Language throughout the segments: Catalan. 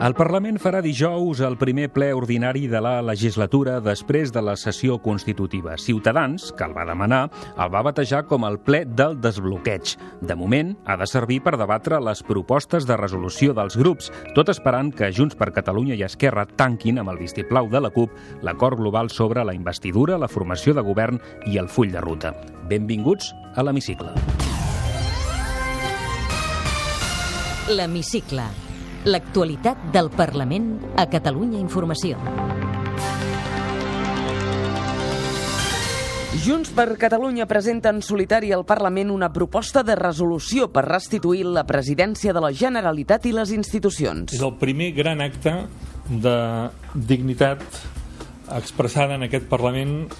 El Parlament farà dijous el primer ple ordinari de la legislatura després de la sessió constitutiva. Ciutadans, que el va demanar, el va batejar com el ple del desbloqueig. De moment, ha de servir per debatre les propostes de resolució dels grups, tot esperant que Junts per Catalunya i Esquerra tanquin amb el vistiplau de la CUP l'acord global sobre la investidura, la formació de govern i el full de ruta. Benvinguts a l'Hemicicle. L'Hemicicle. L'actualitat del Parlament a Catalunya Informació. Junts per Catalunya presenta en solitari al Parlament una proposta de resolució per restituir la presidència de la Generalitat i les institucions. És el primer gran acte de dignitat expressada en aquest Parlament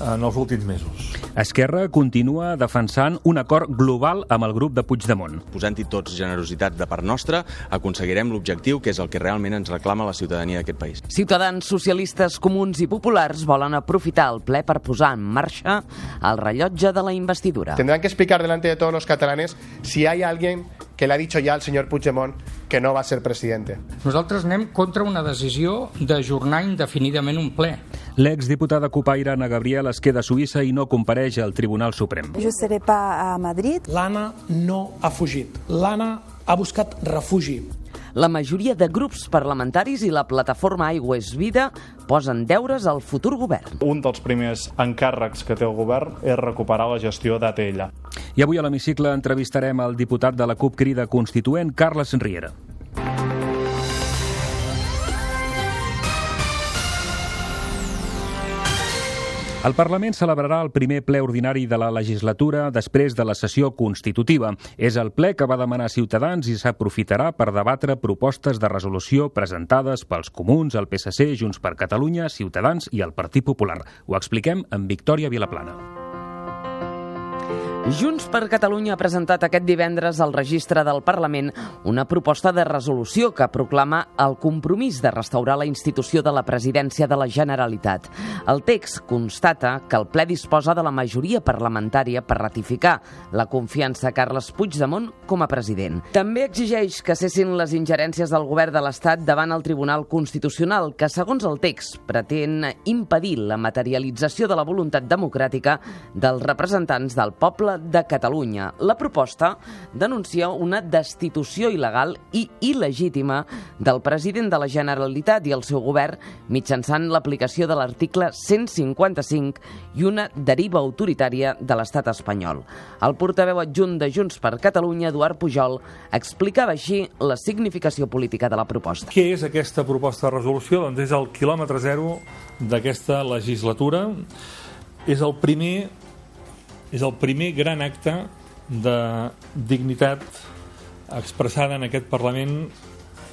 en els últims mesos. Esquerra continua defensant un acord global amb el grup de Puigdemont. Posant-hi tots generositat de part nostra, aconseguirem l'objectiu que és el que realment ens reclama la ciutadania d'aquest país. Ciutadans, socialistes, comuns i populars volen aprofitar el ple per posar en marxa el rellotge de la investidura. Tendrán que explicar delante de todos los catalanes si hay alguien que le ha dicho ya al señor Puigdemont que no va ser presidente. Nosaltres anem contra una decisió d'ajornar indefinidament un ple. L'exdiputada copaire Anna Gabriel es queda a Suïssa i no compareix al Tribunal Suprem. Jo seré pa a Madrid. L'Anna no ha fugit. L'Anna ha buscat refugi. La majoria de grups parlamentaris i la plataforma Aigua és Vida posen deures al futur govern. Un dels primers encàrrecs que té el govern és recuperar la gestió d'ATL. I avui a l'hemicicle entrevistarem el diputat de la CUP Crida Constituent, Carles Riera. El Parlament celebrarà el primer ple ordinari de la legislatura després de la sessió constitutiva. És el ple que va demanar Ciutadans i s'aprofitarà per debatre propostes de resolució presentades pels comuns, el PSC, Junts per Catalunya, Ciutadans i el Partit Popular. Ho expliquem amb Victòria Vilaplana. Junts per Catalunya ha presentat aquest divendres al registre del Parlament una proposta de resolució que proclama el compromís de restaurar la institució de la presidència de la Generalitat. El text constata que el ple disposa de la majoria parlamentària per ratificar la confiança a Carles Puigdemont com a president. També exigeix que cessin les ingerències del govern de l'Estat davant el Tribunal Constitucional, que, segons el text, pretén impedir la materialització de la voluntat democràtica dels representants del poble de Catalunya. La proposta denuncia una destitució il·legal i il·legítima del president de la Generalitat i el seu govern mitjançant l'aplicació de l'article 155 i una deriva autoritària de l'estat espanyol. El portaveu adjunt de Junts per Catalunya, Eduard Pujol, explicava així la significació política de la proposta. Què és aquesta proposta de resolució? Doncs és el quilòmetre zero d'aquesta legislatura. És el primer és el primer gran acte de dignitat expressada en aquest Parlament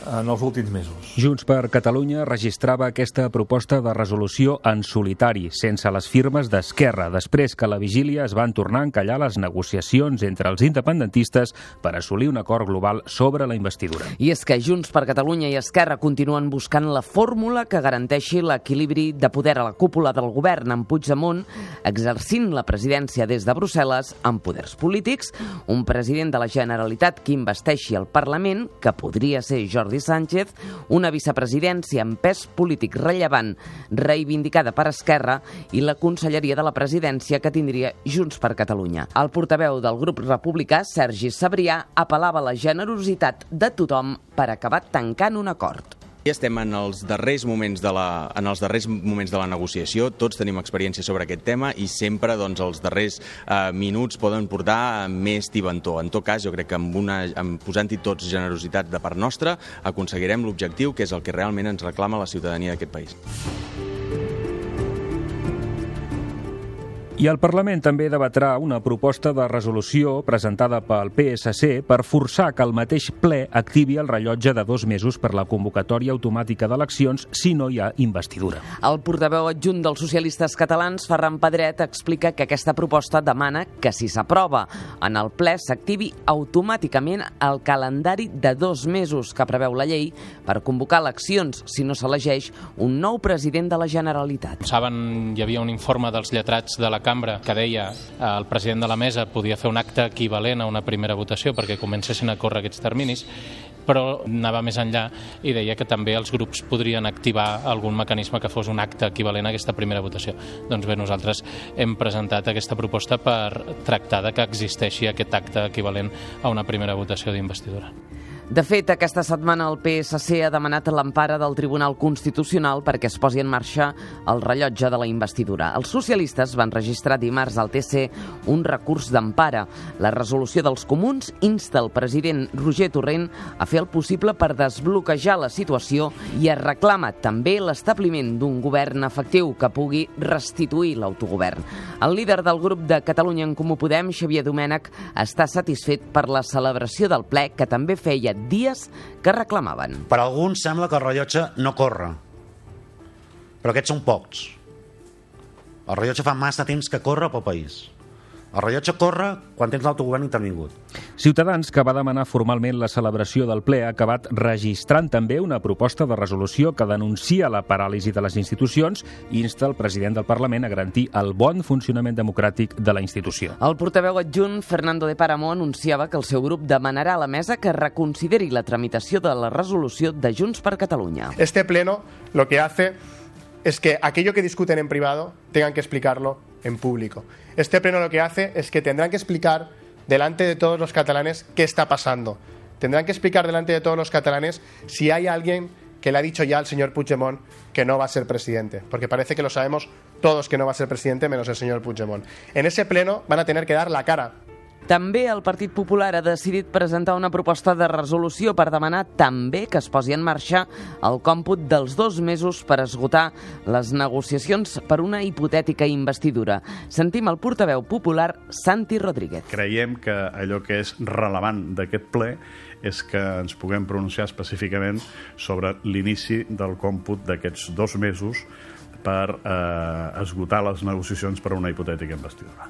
en els últims mesos. Junts per Catalunya registrava aquesta proposta de resolució en solitari, sense les firmes d'Esquerra, després que a la vigília es van tornar a encallar les negociacions entre els independentistes per assolir un acord global sobre la investidura. I és que Junts per Catalunya i Esquerra continuen buscant la fórmula que garanteixi l'equilibri de poder a la cúpula del govern amb Puigdemont, exercint la presidència des de Brussel·les amb poders polítics, un president de la Generalitat que investeixi el Parlament, que podria ser Jordi Jordi Sánchez, una vicepresidència amb pes polític rellevant reivindicada per Esquerra i la conselleria de la presidència que tindria Junts per Catalunya. El portaveu del grup republicà, Sergi Sabrià, apel·lava a la generositat de tothom per acabar tancant un acord. I estem en els darrers moments de la, en els darrers moments de la negociació, tots tenim experiència sobre aquest tema i sempre doncs, els darrers eh, minuts poden portar més tibantor. En tot cas, jo crec que amb, una, amb posant-hi tots generositat de part nostra aconseguirem l'objectiu que és el que realment ens reclama la ciutadania d'aquest país. I el Parlament també debatrà una proposta de resolució presentada pel PSC per forçar que el mateix ple activi el rellotge de dos mesos per la convocatòria automàtica d'eleccions si no hi ha investidura. El portaveu adjunt dels socialistes catalans, Ferran Pedret, explica que aquesta proposta demana que si s'aprova en el ple s'activi automàticament el calendari de dos mesos que preveu la llei per convocar eleccions si no s'elegeix un nou president de la Generalitat. Saben, hi havia un informe dels lletrats de la cambra que deia eh, el president de la mesa podia fer un acte equivalent a una primera votació perquè comencessin a córrer aquests terminis però anava més enllà i deia que també els grups podrien activar algun mecanisme que fos un acte equivalent a aquesta primera votació. Doncs bé, nosaltres hem presentat aquesta proposta per tractar de que existeixi aquest acte equivalent a una primera votació d'investidura. De fet, aquesta setmana el PSC ha demanat l'empara del Tribunal Constitucional perquè es posi en marxa el rellotge de la investidura. Els socialistes van registrar dimarts al TC un recurs d'empara. La resolució dels comuns insta el president Roger Torrent a fer el possible per desbloquejar la situació i es reclama també l'establiment d'un govern efectiu que pugui restituir l'autogovern. El líder del grup de Catalunya en Comú Podem, Xavier Domènech, està satisfet per la celebració del ple que també feia dies que reclamaven. Per alguns sembla que el rellotge no corre, però aquests són pocs. El rellotge fa massa temps que corre pel país. El rellotge corre quan tens l'autogovern intervingut. Ciutadans, que va demanar formalment la celebració del ple, ha acabat registrant també una proposta de resolució que denuncia la paràlisi de les institucions i insta el president del Parlament a garantir el bon funcionament democràtic de la institució. El portaveu adjunt, Fernando de Paramo, anunciava que el seu grup demanarà a la mesa que reconsideri la tramitació de la resolució de Junts per Catalunya. Este pleno lo que hace es que aquello que discuten en privado tengan que explicarlo en público. Este pleno lo que hace es que tendrán que explicar delante de todos los catalanes qué está pasando. Tendrán que explicar delante de todos los catalanes si hay alguien que le ha dicho ya al señor Puigdemont que no va a ser presidente, porque parece que lo sabemos todos que no va a ser presidente menos el señor Puigdemont. En ese pleno van a tener que dar la cara també el Partit Popular ha decidit presentar una proposta de resolució per demanar també que es posi en marxa el còmput dels dos mesos per esgotar les negociacions per una hipotètica investidura. Sentim el portaveu popular Santi Rodríguez. Creiem que allò que és relevant d'aquest ple és que ens puguem pronunciar específicament sobre l'inici del còmput d'aquests dos mesos per eh, esgotar les negociacions per una hipotètica investidura.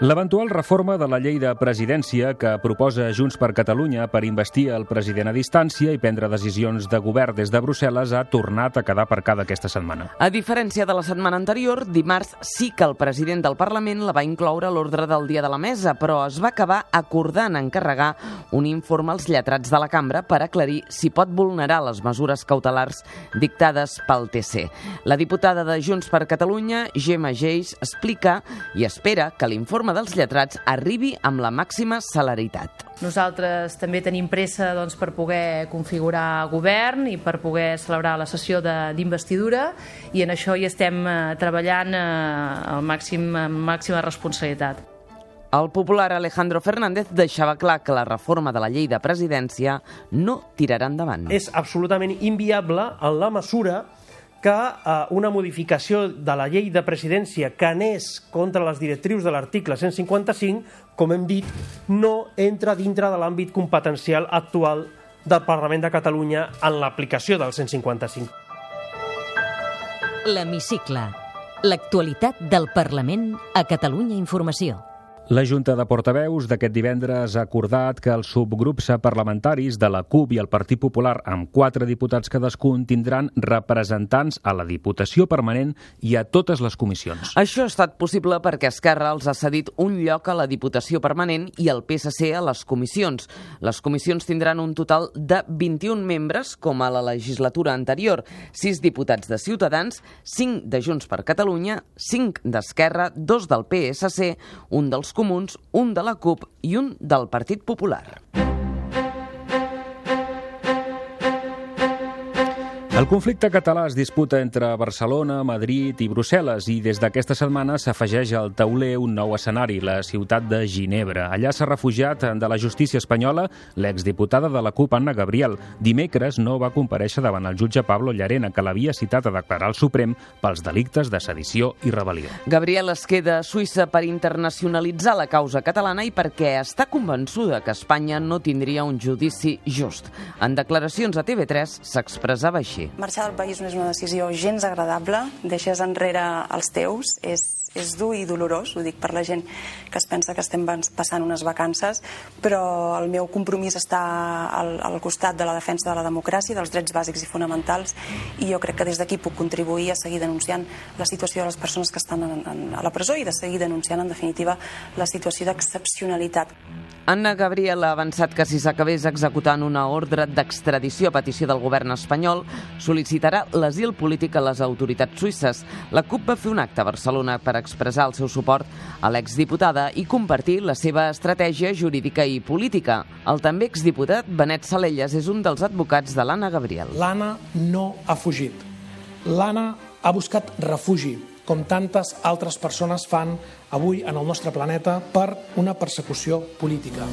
L'eventual reforma de la llei de presidència que proposa Junts per Catalunya per investir el president a distància i prendre decisions de govern des de Brussel·les ha tornat a quedar aparcada aquesta setmana. A diferència de la setmana anterior, dimarts sí que el president del Parlament la va incloure a l'ordre del dia de la mesa, però es va acabar acordant encarregar un informe als lletrats de la cambra per aclarir si pot vulnerar les mesures cautelars dictades pel TC. La diputada de Junts per Catalunya, Gemma Geis, explica i espera que l'informe informe dels lletrats arribi amb la màxima celeritat. Nosaltres també tenim pressa doncs, per poder configurar govern i per poder celebrar la sessió d'investidura i en això hi estem eh, treballant eh, al màxim, amb màxima responsabilitat. El popular Alejandro Fernández deixava clar que la reforma de la llei de presidència no tirarà endavant. És absolutament inviable en la mesura que eh, una modificació de la llei de presidència que anés contra les directrius de l'article 155, com hem dit, no entra dintre de l'àmbit competencial actual del Parlament de Catalunya en l'aplicació del 155. L'Hemicicle. L'actualitat del Parlament a Catalunya Informació. La Junta de Portaveus d'aquest divendres ha acordat que els subgrups parlamentaris de la CUP i el Partit Popular, amb quatre diputats cadascun, tindran representants a la Diputació Permanent i a totes les comissions. Això ha estat possible perquè Esquerra els ha cedit un lloc a la Diputació Permanent i el PSC a les comissions. Les comissions tindran un total de 21 membres, com a la legislatura anterior, 6 diputats de Ciutadans, 5 de Junts per Catalunya, 5 d'Esquerra, 2 del PSC, un dels Comuns, un de la CUP i un del Partit Popular. El conflicte català es disputa entre Barcelona, Madrid i Brussel·les i des d'aquesta setmana s'afegeix al tauler un nou escenari, la ciutat de Ginebra. Allà s'ha refugiat de la justícia espanyola l'exdiputada de la CUP, Anna Gabriel. Dimecres no va compareixer davant el jutge Pablo Llarena, que l'havia citat a declarar al Suprem pels delictes de sedició i rebel·lió. Gabriel es queda a Suïssa per internacionalitzar la causa catalana i perquè està convençuda que Espanya no tindria un judici just. En declaracions a TV3 s'expressava així. Marxar del país no és una decisió gens agradable, deixes enrere els teus, és, és dur i dolorós, ho dic per la gent que es pensa que estem passant unes vacances, però el meu compromís està al, al costat de la defensa de la democràcia, dels drets bàsics i fonamentals, i jo crec que des d'aquí puc contribuir a seguir denunciant la situació de les persones que estan en, en, a la presó i de seguir denunciant, en definitiva, la situació d'excepcionalitat. Anna Gabriel ha avançat que si s'acabés executant una ordre d'extradició a petició del govern espanyol, sol·licitarà l'asil polític a les autoritats suïsses. La CUP va fer un acte a Barcelona per expressar el seu suport a l'exdiputada i compartir la seva estratègia jurídica i política. El també exdiputat Benet Salelles és un dels advocats de l'Anna Gabriel. L'Anna no ha fugit. L'Anna ha buscat refugi com tantes altres persones fan avui en el nostre planeta per una persecució política.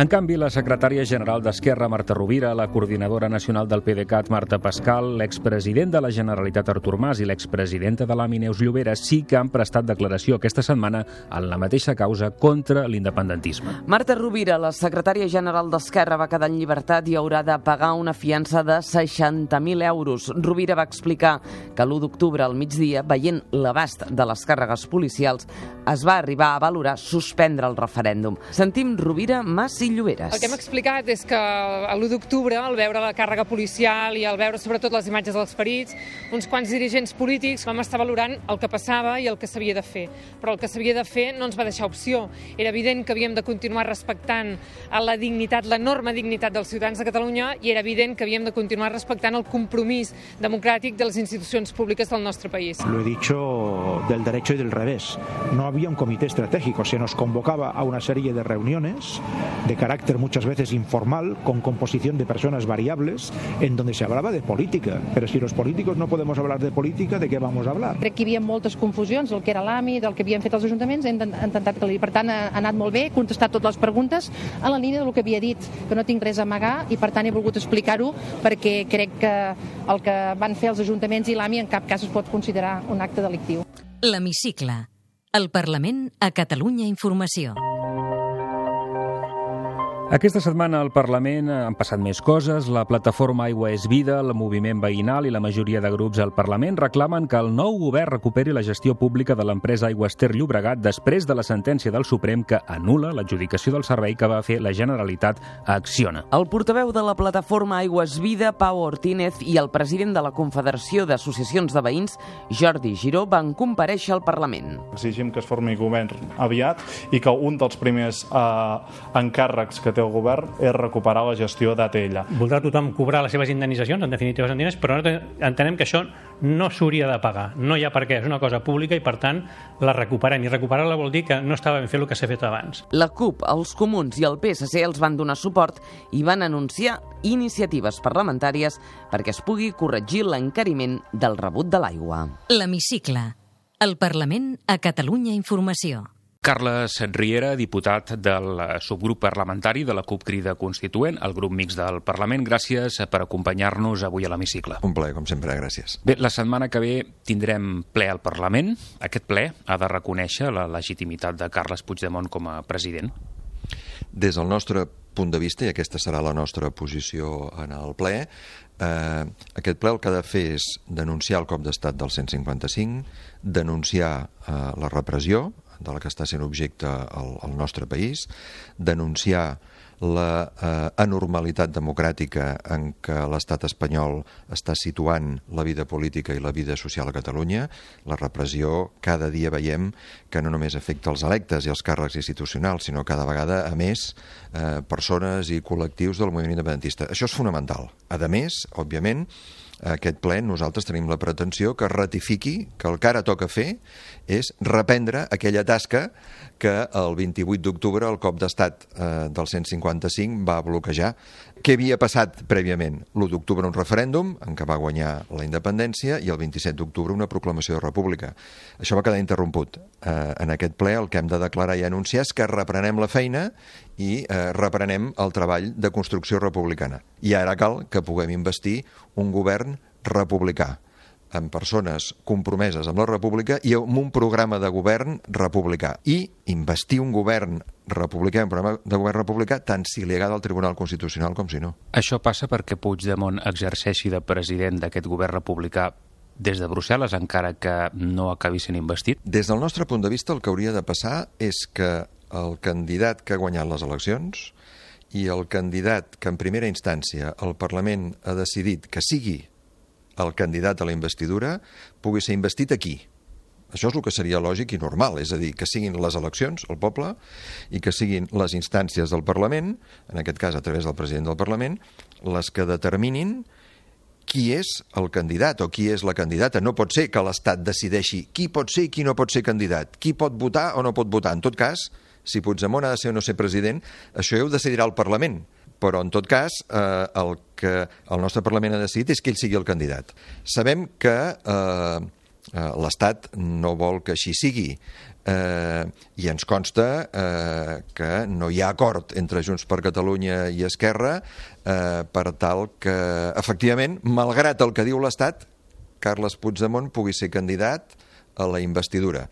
En canvi, la secretària general d'Esquerra, Marta Rovira, la coordinadora nacional del PDeCAT, Marta Pascal, l'expresident de la Generalitat, Artur Mas, i l'expresidenta de l'AMI, Neus Llobera, sí que han prestat declaració aquesta setmana en la mateixa causa contra l'independentisme. Marta Rovira, la secretària general d'Esquerra, va quedar en llibertat i haurà de pagar una fiança de 60.000 euros. Rovira va explicar que l'1 d'octubre al migdia, veient l'abast de les càrregues policials, es va arribar a valorar suspendre el referèndum. Sentim Rovira, Mas i Lloberes. El que hem explicat és que l'1 d'octubre, al veure la càrrega policial i al veure sobretot les imatges dels ferits, uns quants dirigents polítics vam estar valorant el que passava i el que s'havia de fer. Però el que s'havia de fer no ens va deixar opció. Era evident que havíem de continuar respectant la dignitat, l'enorme dignitat dels ciutadans de Catalunya i era evident que havíem de continuar respectant el compromís democràtic de les institucions públiques del nostre país. Lo he dicho del derecho y del revés. No había un comité estratégico, se nos convocaba a una serie de reuniones de carácter muchas veces informal, con composición de personas variables, en donde se hablaba de política. Pero si los políticos no podemos hablar de política, ¿de qué vamos a hablar? Crec que hi havia moltes confusions del que era l'AMI, del que havien fet els ajuntaments, hem intentat que per tant ha anat molt bé, he contestat totes les preguntes a la línia del que havia dit, que no tinc res a amagar i per tant he volgut explicar-ho perquè crec que el que van fer els ajuntaments i l'AMI en cap cas es pot considerar un acte delictiu. L'Hemicicle. El Parlament a Catalunya Informació. Aquesta setmana al Parlament han passat més coses. La plataforma Aigua és Vida, el moviment veïnal i la majoria de grups al Parlament reclamen que el nou govern recuperi la gestió pública de l'empresa Aigües Ter Llobregat després de la sentència del Suprem que anula l'adjudicació del servei que va fer la Generalitat a Acciona. El portaveu de la plataforma Aigües Vida, Pau Ortínez, i el president de la Confederació d'Associacions de Veïns, Jordi Giró, van compareixer al Parlament. Exigim que es formi govern aviat i que un dels primers eh, encàrrecs que té el govern és recuperar la gestió d'ATL. Voldrà tothom cobrar les seves indemnitzacions, en definitiva són diners, però entenem que això no s'hauria de pagar. No hi ha per què, és una cosa pública i per tant la recuperem. I recuperar-la vol dir que no estava ben fet el que s'ha fet abans. La CUP, els Comuns i el PSC els van donar suport i van anunciar iniciatives parlamentàries perquè es pugui corregir l'encariment del rebut de l'aigua. L'Hemicicle. El Parlament a Catalunya Informació. Carles Riera, diputat del subgrup parlamentari de la CUP Crida Constituent, el grup mix del Parlament. Gràcies per acompanyar-nos avui a l'hemicicle. Un plaer, com sempre, gràcies. Bé, la setmana que ve tindrem ple al Parlament. Aquest ple ha de reconèixer la legitimitat de Carles Puigdemont com a president? Des del nostre punt de vista, i aquesta serà la nostra posició en el ple, eh, aquest ple el que ha de fer és denunciar el cop d'estat del 155, denunciar eh, la repressió, de la que està sent objecte el, el nostre país, denunciar la eh, anormalitat democràtica en què l'estat espanyol està situant la vida política i la vida social a Catalunya, la repressió, cada dia veiem que no només afecta els electes i els càrrecs institucionals, sinó cada vegada, a més, eh, persones i col·lectius del moviment independentista. Això és fonamental. A més, òbviament, aquest ple nosaltres tenim la pretensió que ratifiqui que el que ara toca fer és reprendre aquella tasca que el 28 d'octubre el cop d'estat eh, del 155 va bloquejar. Què havia passat prèviament? L'1 d'octubre un referèndum en què va guanyar la independència i el 27 d'octubre una proclamació de república. Això va quedar interromput. Eh, en aquest ple el que hem de declarar i anunciar és que reprenem la feina i eh, reprenem el treball de construcció republicana. I ara cal que puguem investir un govern republicà amb persones compromeses amb la república i amb un programa de govern republicà. I investir un govern republicà, un programa de govern republicà, tant si li agrada al Tribunal Constitucional com si no. Això passa perquè Puigdemont exerceixi de president d'aquest govern republicà des de Brussel·les, encara que no acabi sent investit? Des del nostre punt de vista, el que hauria de passar és que el candidat que ha guanyat les eleccions i el candidat que en primera instància el Parlament ha decidit que sigui el candidat a la investidura pugui ser investit aquí. Això és el que seria lògic i normal, és a dir, que siguin les eleccions, el poble, i que siguin les instàncies del Parlament, en aquest cas a través del president del Parlament, les que determinin qui és el candidat o qui és la candidata. No pot ser que l'Estat decideixi qui pot ser i qui no pot ser candidat, qui pot votar o no pot votar. En tot cas, si Puigdemont ha de ser o no ser president, això ja ho decidirà el Parlament però en tot cas eh, el que el nostre Parlament ha decidit és que ell sigui el candidat. Sabem que eh, eh, l'Estat no vol que així sigui eh, i ens consta eh, que no hi ha acord entre Junts per Catalunya i Esquerra eh, per tal que, efectivament, malgrat el que diu l'Estat, Carles Puigdemont pugui ser candidat a la investidura.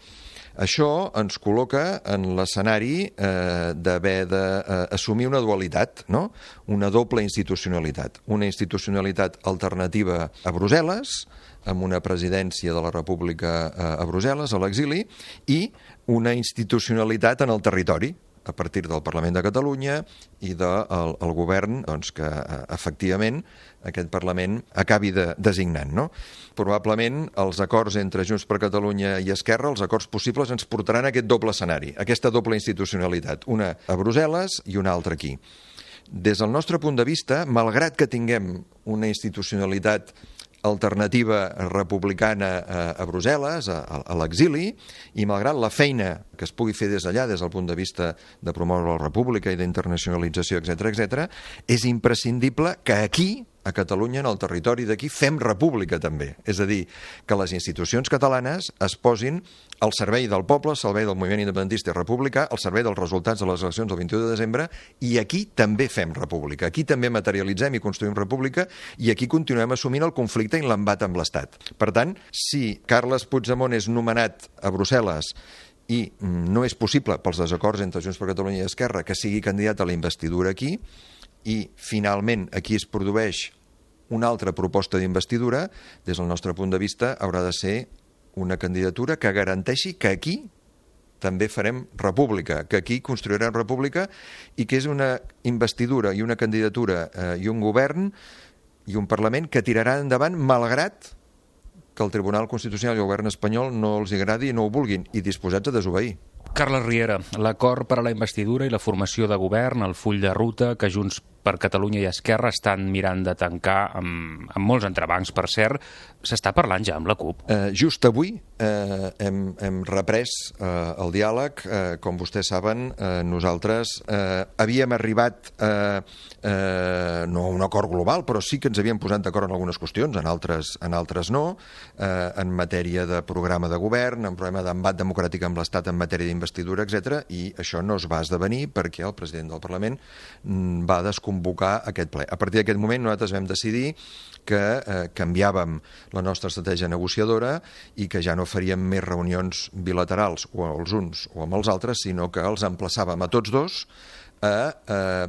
Això ens col·loca en l'escenari eh, d'haver d'assumir una dualitat, no? una doble institucionalitat. Una institucionalitat alternativa a Brussel·les, amb una presidència de la República eh, a Brussel·les, a l'exili, i una institucionalitat en el territori, a partir del Parlament de Catalunya i del de, el govern doncs, que eh, efectivament aquest Parlament acabi de, designant. No? Probablement els acords entre Junts per Catalunya i Esquerra, els acords possibles, ens portaran a aquest doble escenari, aquesta doble institucionalitat, una a Brussel·les i una altra aquí. Des del nostre punt de vista, malgrat que tinguem una institucionalitat alternativa republicana a, a Brussel·les, a, a l'exili, i malgrat la feina que es pugui fer des d'allà, des del punt de vista de promoure la república i d'internacionalització, etc etc, és imprescindible que aquí a Catalunya, en el territori d'aquí, fem república també. És a dir, que les institucions catalanes es posin al servei del poble, al servei del moviment independentista i republicà, al servei dels resultats de les eleccions del 21 de desembre, i aquí també fem república. Aquí també materialitzem i construïm república, i aquí continuem assumint el conflicte i l'embat amb l'Estat. Per tant, si Carles Puigdemont és nomenat a Brussel·les i no és possible, pels desacords entre Junts per Catalunya i Esquerra, que sigui candidat a la investidura aquí, i finalment aquí es produeix una altra proposta d'investidura, des del nostre punt de vista, haurà de ser una candidatura que garanteixi que aquí també farem república, que aquí construirem república i que és una investidura i una candidatura eh, i un govern i un Parlament que tirarà endavant malgrat que el Tribunal Constitucional i el govern espanyol no els agradi i no ho vulguin i disposats a desobeir. Carles Riera, l'acord per a la investidura i la formació de govern, el full de ruta que Junts per Catalunya i Esquerra estan mirant de tancar amb, amb molts entrebancs, per cert, s'està parlant ja amb la CUP? Eh, just avui eh, hem, hem reprès eh, el diàleg. Eh, com vostès saben, eh, nosaltres eh, havíem arribat eh, eh, no a un acord global, però sí que ens havíem posat d'acord en algunes qüestions, en altres, en altres no, eh, en matèria de programa de govern, en problema d'embat democràtic amb l'Estat en matèria d'investidura, etc. i això no es va esdevenir perquè el president del Parlament mm, va desconvocar aquest ple. A partir d'aquest moment nosaltres vam decidir que eh, canviàvem la nostra estratègia negociadora i que ja no faríem més reunions bilaterals o els uns o amb els altres, sinó que els emplaçàvem a tots dos a eh,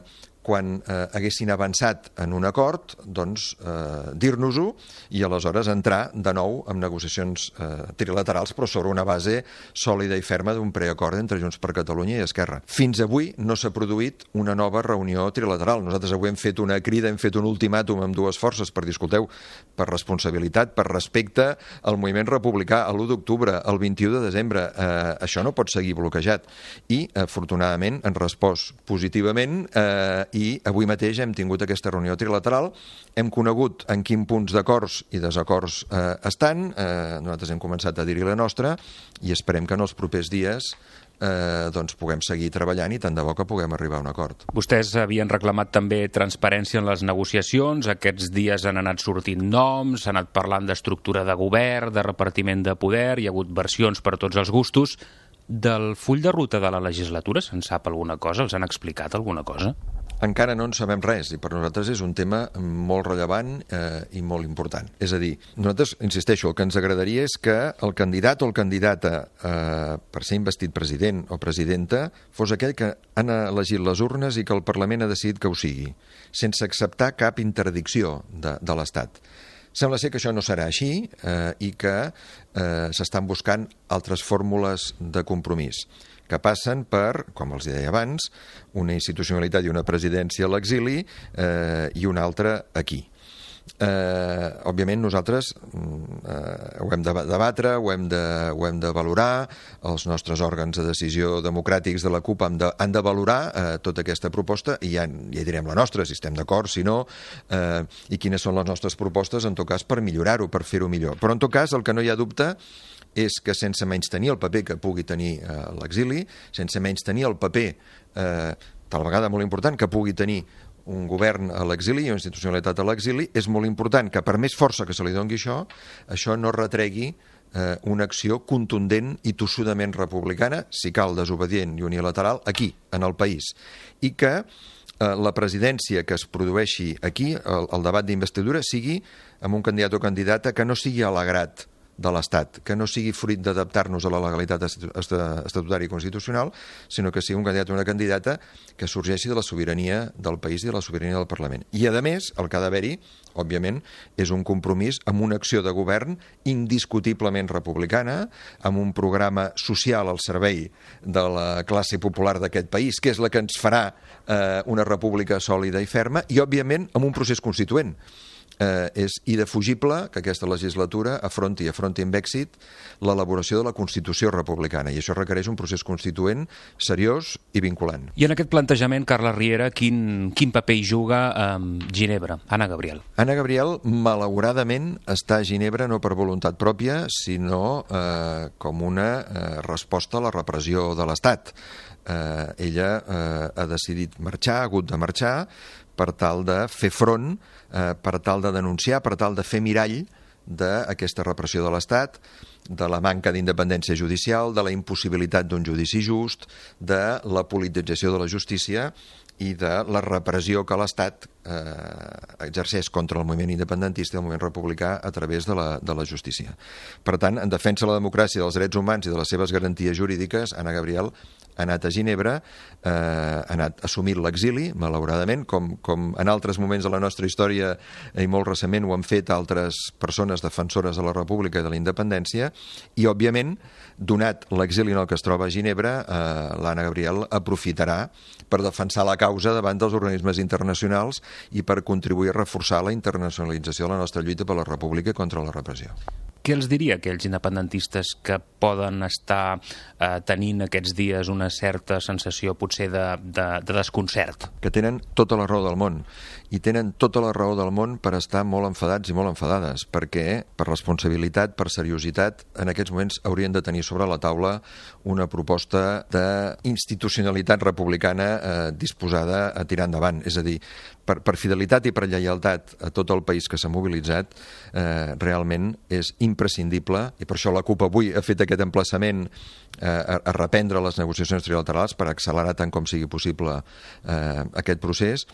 quan eh, haguessin avançat en un acord, doncs eh, dir-nos-ho i aleshores entrar de nou en negociacions eh, trilaterals, però sobre una base sòlida i ferma d'un preacord entre Junts per Catalunya i Esquerra. Fins avui no s'ha produït una nova reunió trilateral. Nosaltres avui hem fet una crida, hem fet un ultimàtum amb dues forces per, discuteu, per responsabilitat, per respecte al moviment republicà, a l'1 d'octubre, el 21 de desembre. Eh, això no pot seguir bloquejat. I, afortunadament, han respost positivament eh, avui mateix hem tingut aquesta reunió trilateral, hem conegut en quin punts d'acords i desacords eh, estan, eh, nosaltres hem començat a dir-hi la nostra i esperem que en els propers dies eh, doncs puguem seguir treballant i tant de bo que puguem arribar a un acord. Vostès havien reclamat també transparència en les negociacions, aquests dies han anat sortint noms, s'ha anat parlant d'estructura de govern, de repartiment de poder, hi ha hagut versions per tots els gustos. Del full de ruta de la legislatura se'n sap alguna cosa? Els han explicat alguna cosa? Encara no en sabem res i per nosaltres és un tema molt rellevant eh, i molt important. És a dir, nosaltres, insisteixo, el que ens agradaria és que el candidat o el candidata eh, per ser investit president o presidenta fos aquell que han elegit les urnes i que el Parlament ha decidit que ho sigui, sense acceptar cap interdicció de, de l'Estat. Sembla ser que això no serà així eh, i que eh, s'estan buscant altres fórmules de compromís que passen per, com els deia abans, una institucionalitat i una presidència a l'exili eh, i una altra aquí. Eh, òbviament nosaltres mm, eh, ho hem de debatre, ho hem de, ho hem de valorar, els nostres òrgans de decisió democràtics de la CUP han de, han de valorar eh, tota aquesta proposta i ja, ja direm la nostra, si estem d'acord, si no, eh, i quines són les nostres propostes, en tot cas, per millorar-ho, per fer-ho millor. Però en tot cas, el que no hi ha dubte és que sense menys tenir el paper que pugui tenir eh, l'exili, sense menys tenir el paper, eh, tal vegada molt important, que pugui tenir un govern a l'exili i una institucionalitat a l'exili, és molt important que per més força que se li dongui això, això no retregui eh, una acció contundent i tossudament republicana, si cal desobedient i unilateral, aquí, en el país. I que eh, la presidència que es produeixi aquí, el, el debat d'investidura, sigui amb un candidat o candidata que no sigui alegrat de l'Estat, que no sigui fruit d'adaptar-nos a la legalitat estatutària i constitucional, sinó que sigui un candidat o una candidata que sorgeixi de la sobirania del país i de la sobirania del Parlament. I, a més, el que ha d'haver-hi, òbviament, és un compromís amb una acció de govern indiscutiblement republicana, amb un programa social al servei de la classe popular d'aquest país, que és la que ens farà eh, una república sòlida i ferma, i, òbviament, amb un procés constituent eh, és indefugible que aquesta legislatura afronti, afronti amb èxit l'elaboració de la Constitució republicana i això requereix un procés constituent seriós i vinculant. I en aquest plantejament, Carla Riera, quin, quin paper hi juga eh, Ginebra? Anna Gabriel. Anna Gabriel, malauradament, està a Ginebra no per voluntat pròpia, sinó eh, com una eh, resposta a la repressió de l'Estat. Eh, ella eh, ha decidit marxar, ha hagut de marxar, per tal de fer front, eh, per tal de denunciar, per tal de fer mirall d'aquesta repressió de l'Estat, de la manca d'independència judicial, de la impossibilitat d'un judici just, de la politització de la justícia i de la repressió que l'Estat eh, exerceix contra el moviment independentista i el moviment republicà a través de la, de la justícia. Per tant, en defensa de la democràcia, dels drets humans i de les seves garanties jurídiques, Anna Gabriel ha anat a Ginebra, eh, ha anat assumint l'exili, malauradament, com, com en altres moments de la nostra història i molt recentment ho han fet altres persones defensores de la República i de la independència, i, òbviament, donat l'exili en el que es troba a Ginebra, eh, l'Anna Gabriel aprofitarà per defensar la causa davant dels organismes internacionals i per contribuir a reforçar la internacionalització de la nostra lluita per la república contra la repressió. Què els diria aquells independentistes que poden estar eh, tenint aquests dies una certa sensació potser de, de, de desconcert? Que tenen tota la raó del món i tenen tota la raó del món per estar molt enfadats i molt enfadades perquè per responsabilitat, per seriositat en aquests moments haurien de tenir sobre la taula una proposta d'institucionalitat republicana eh, disposada a tirar endavant. És a dir, per, per fidelitat i per lleialtat a tot el país que s'ha mobilitzat, eh, realment és imprescindible, i per això la CUP avui ha fet aquest emplaçament eh, a, a reprendre les negociacions trilaterals per accelerar tant com sigui possible eh, aquest procés,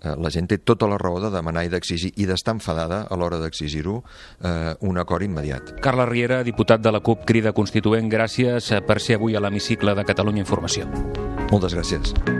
eh, la gent té tota la raó de demanar i d'exigir i d'estar enfadada a l'hora d'exigir-ho eh, un acord immediat. Carla Riera, diputat de la CUP Crida Constituent, gràcies per ser avui a l'hemicicle de Catalunya Informació. Moltes gràcies.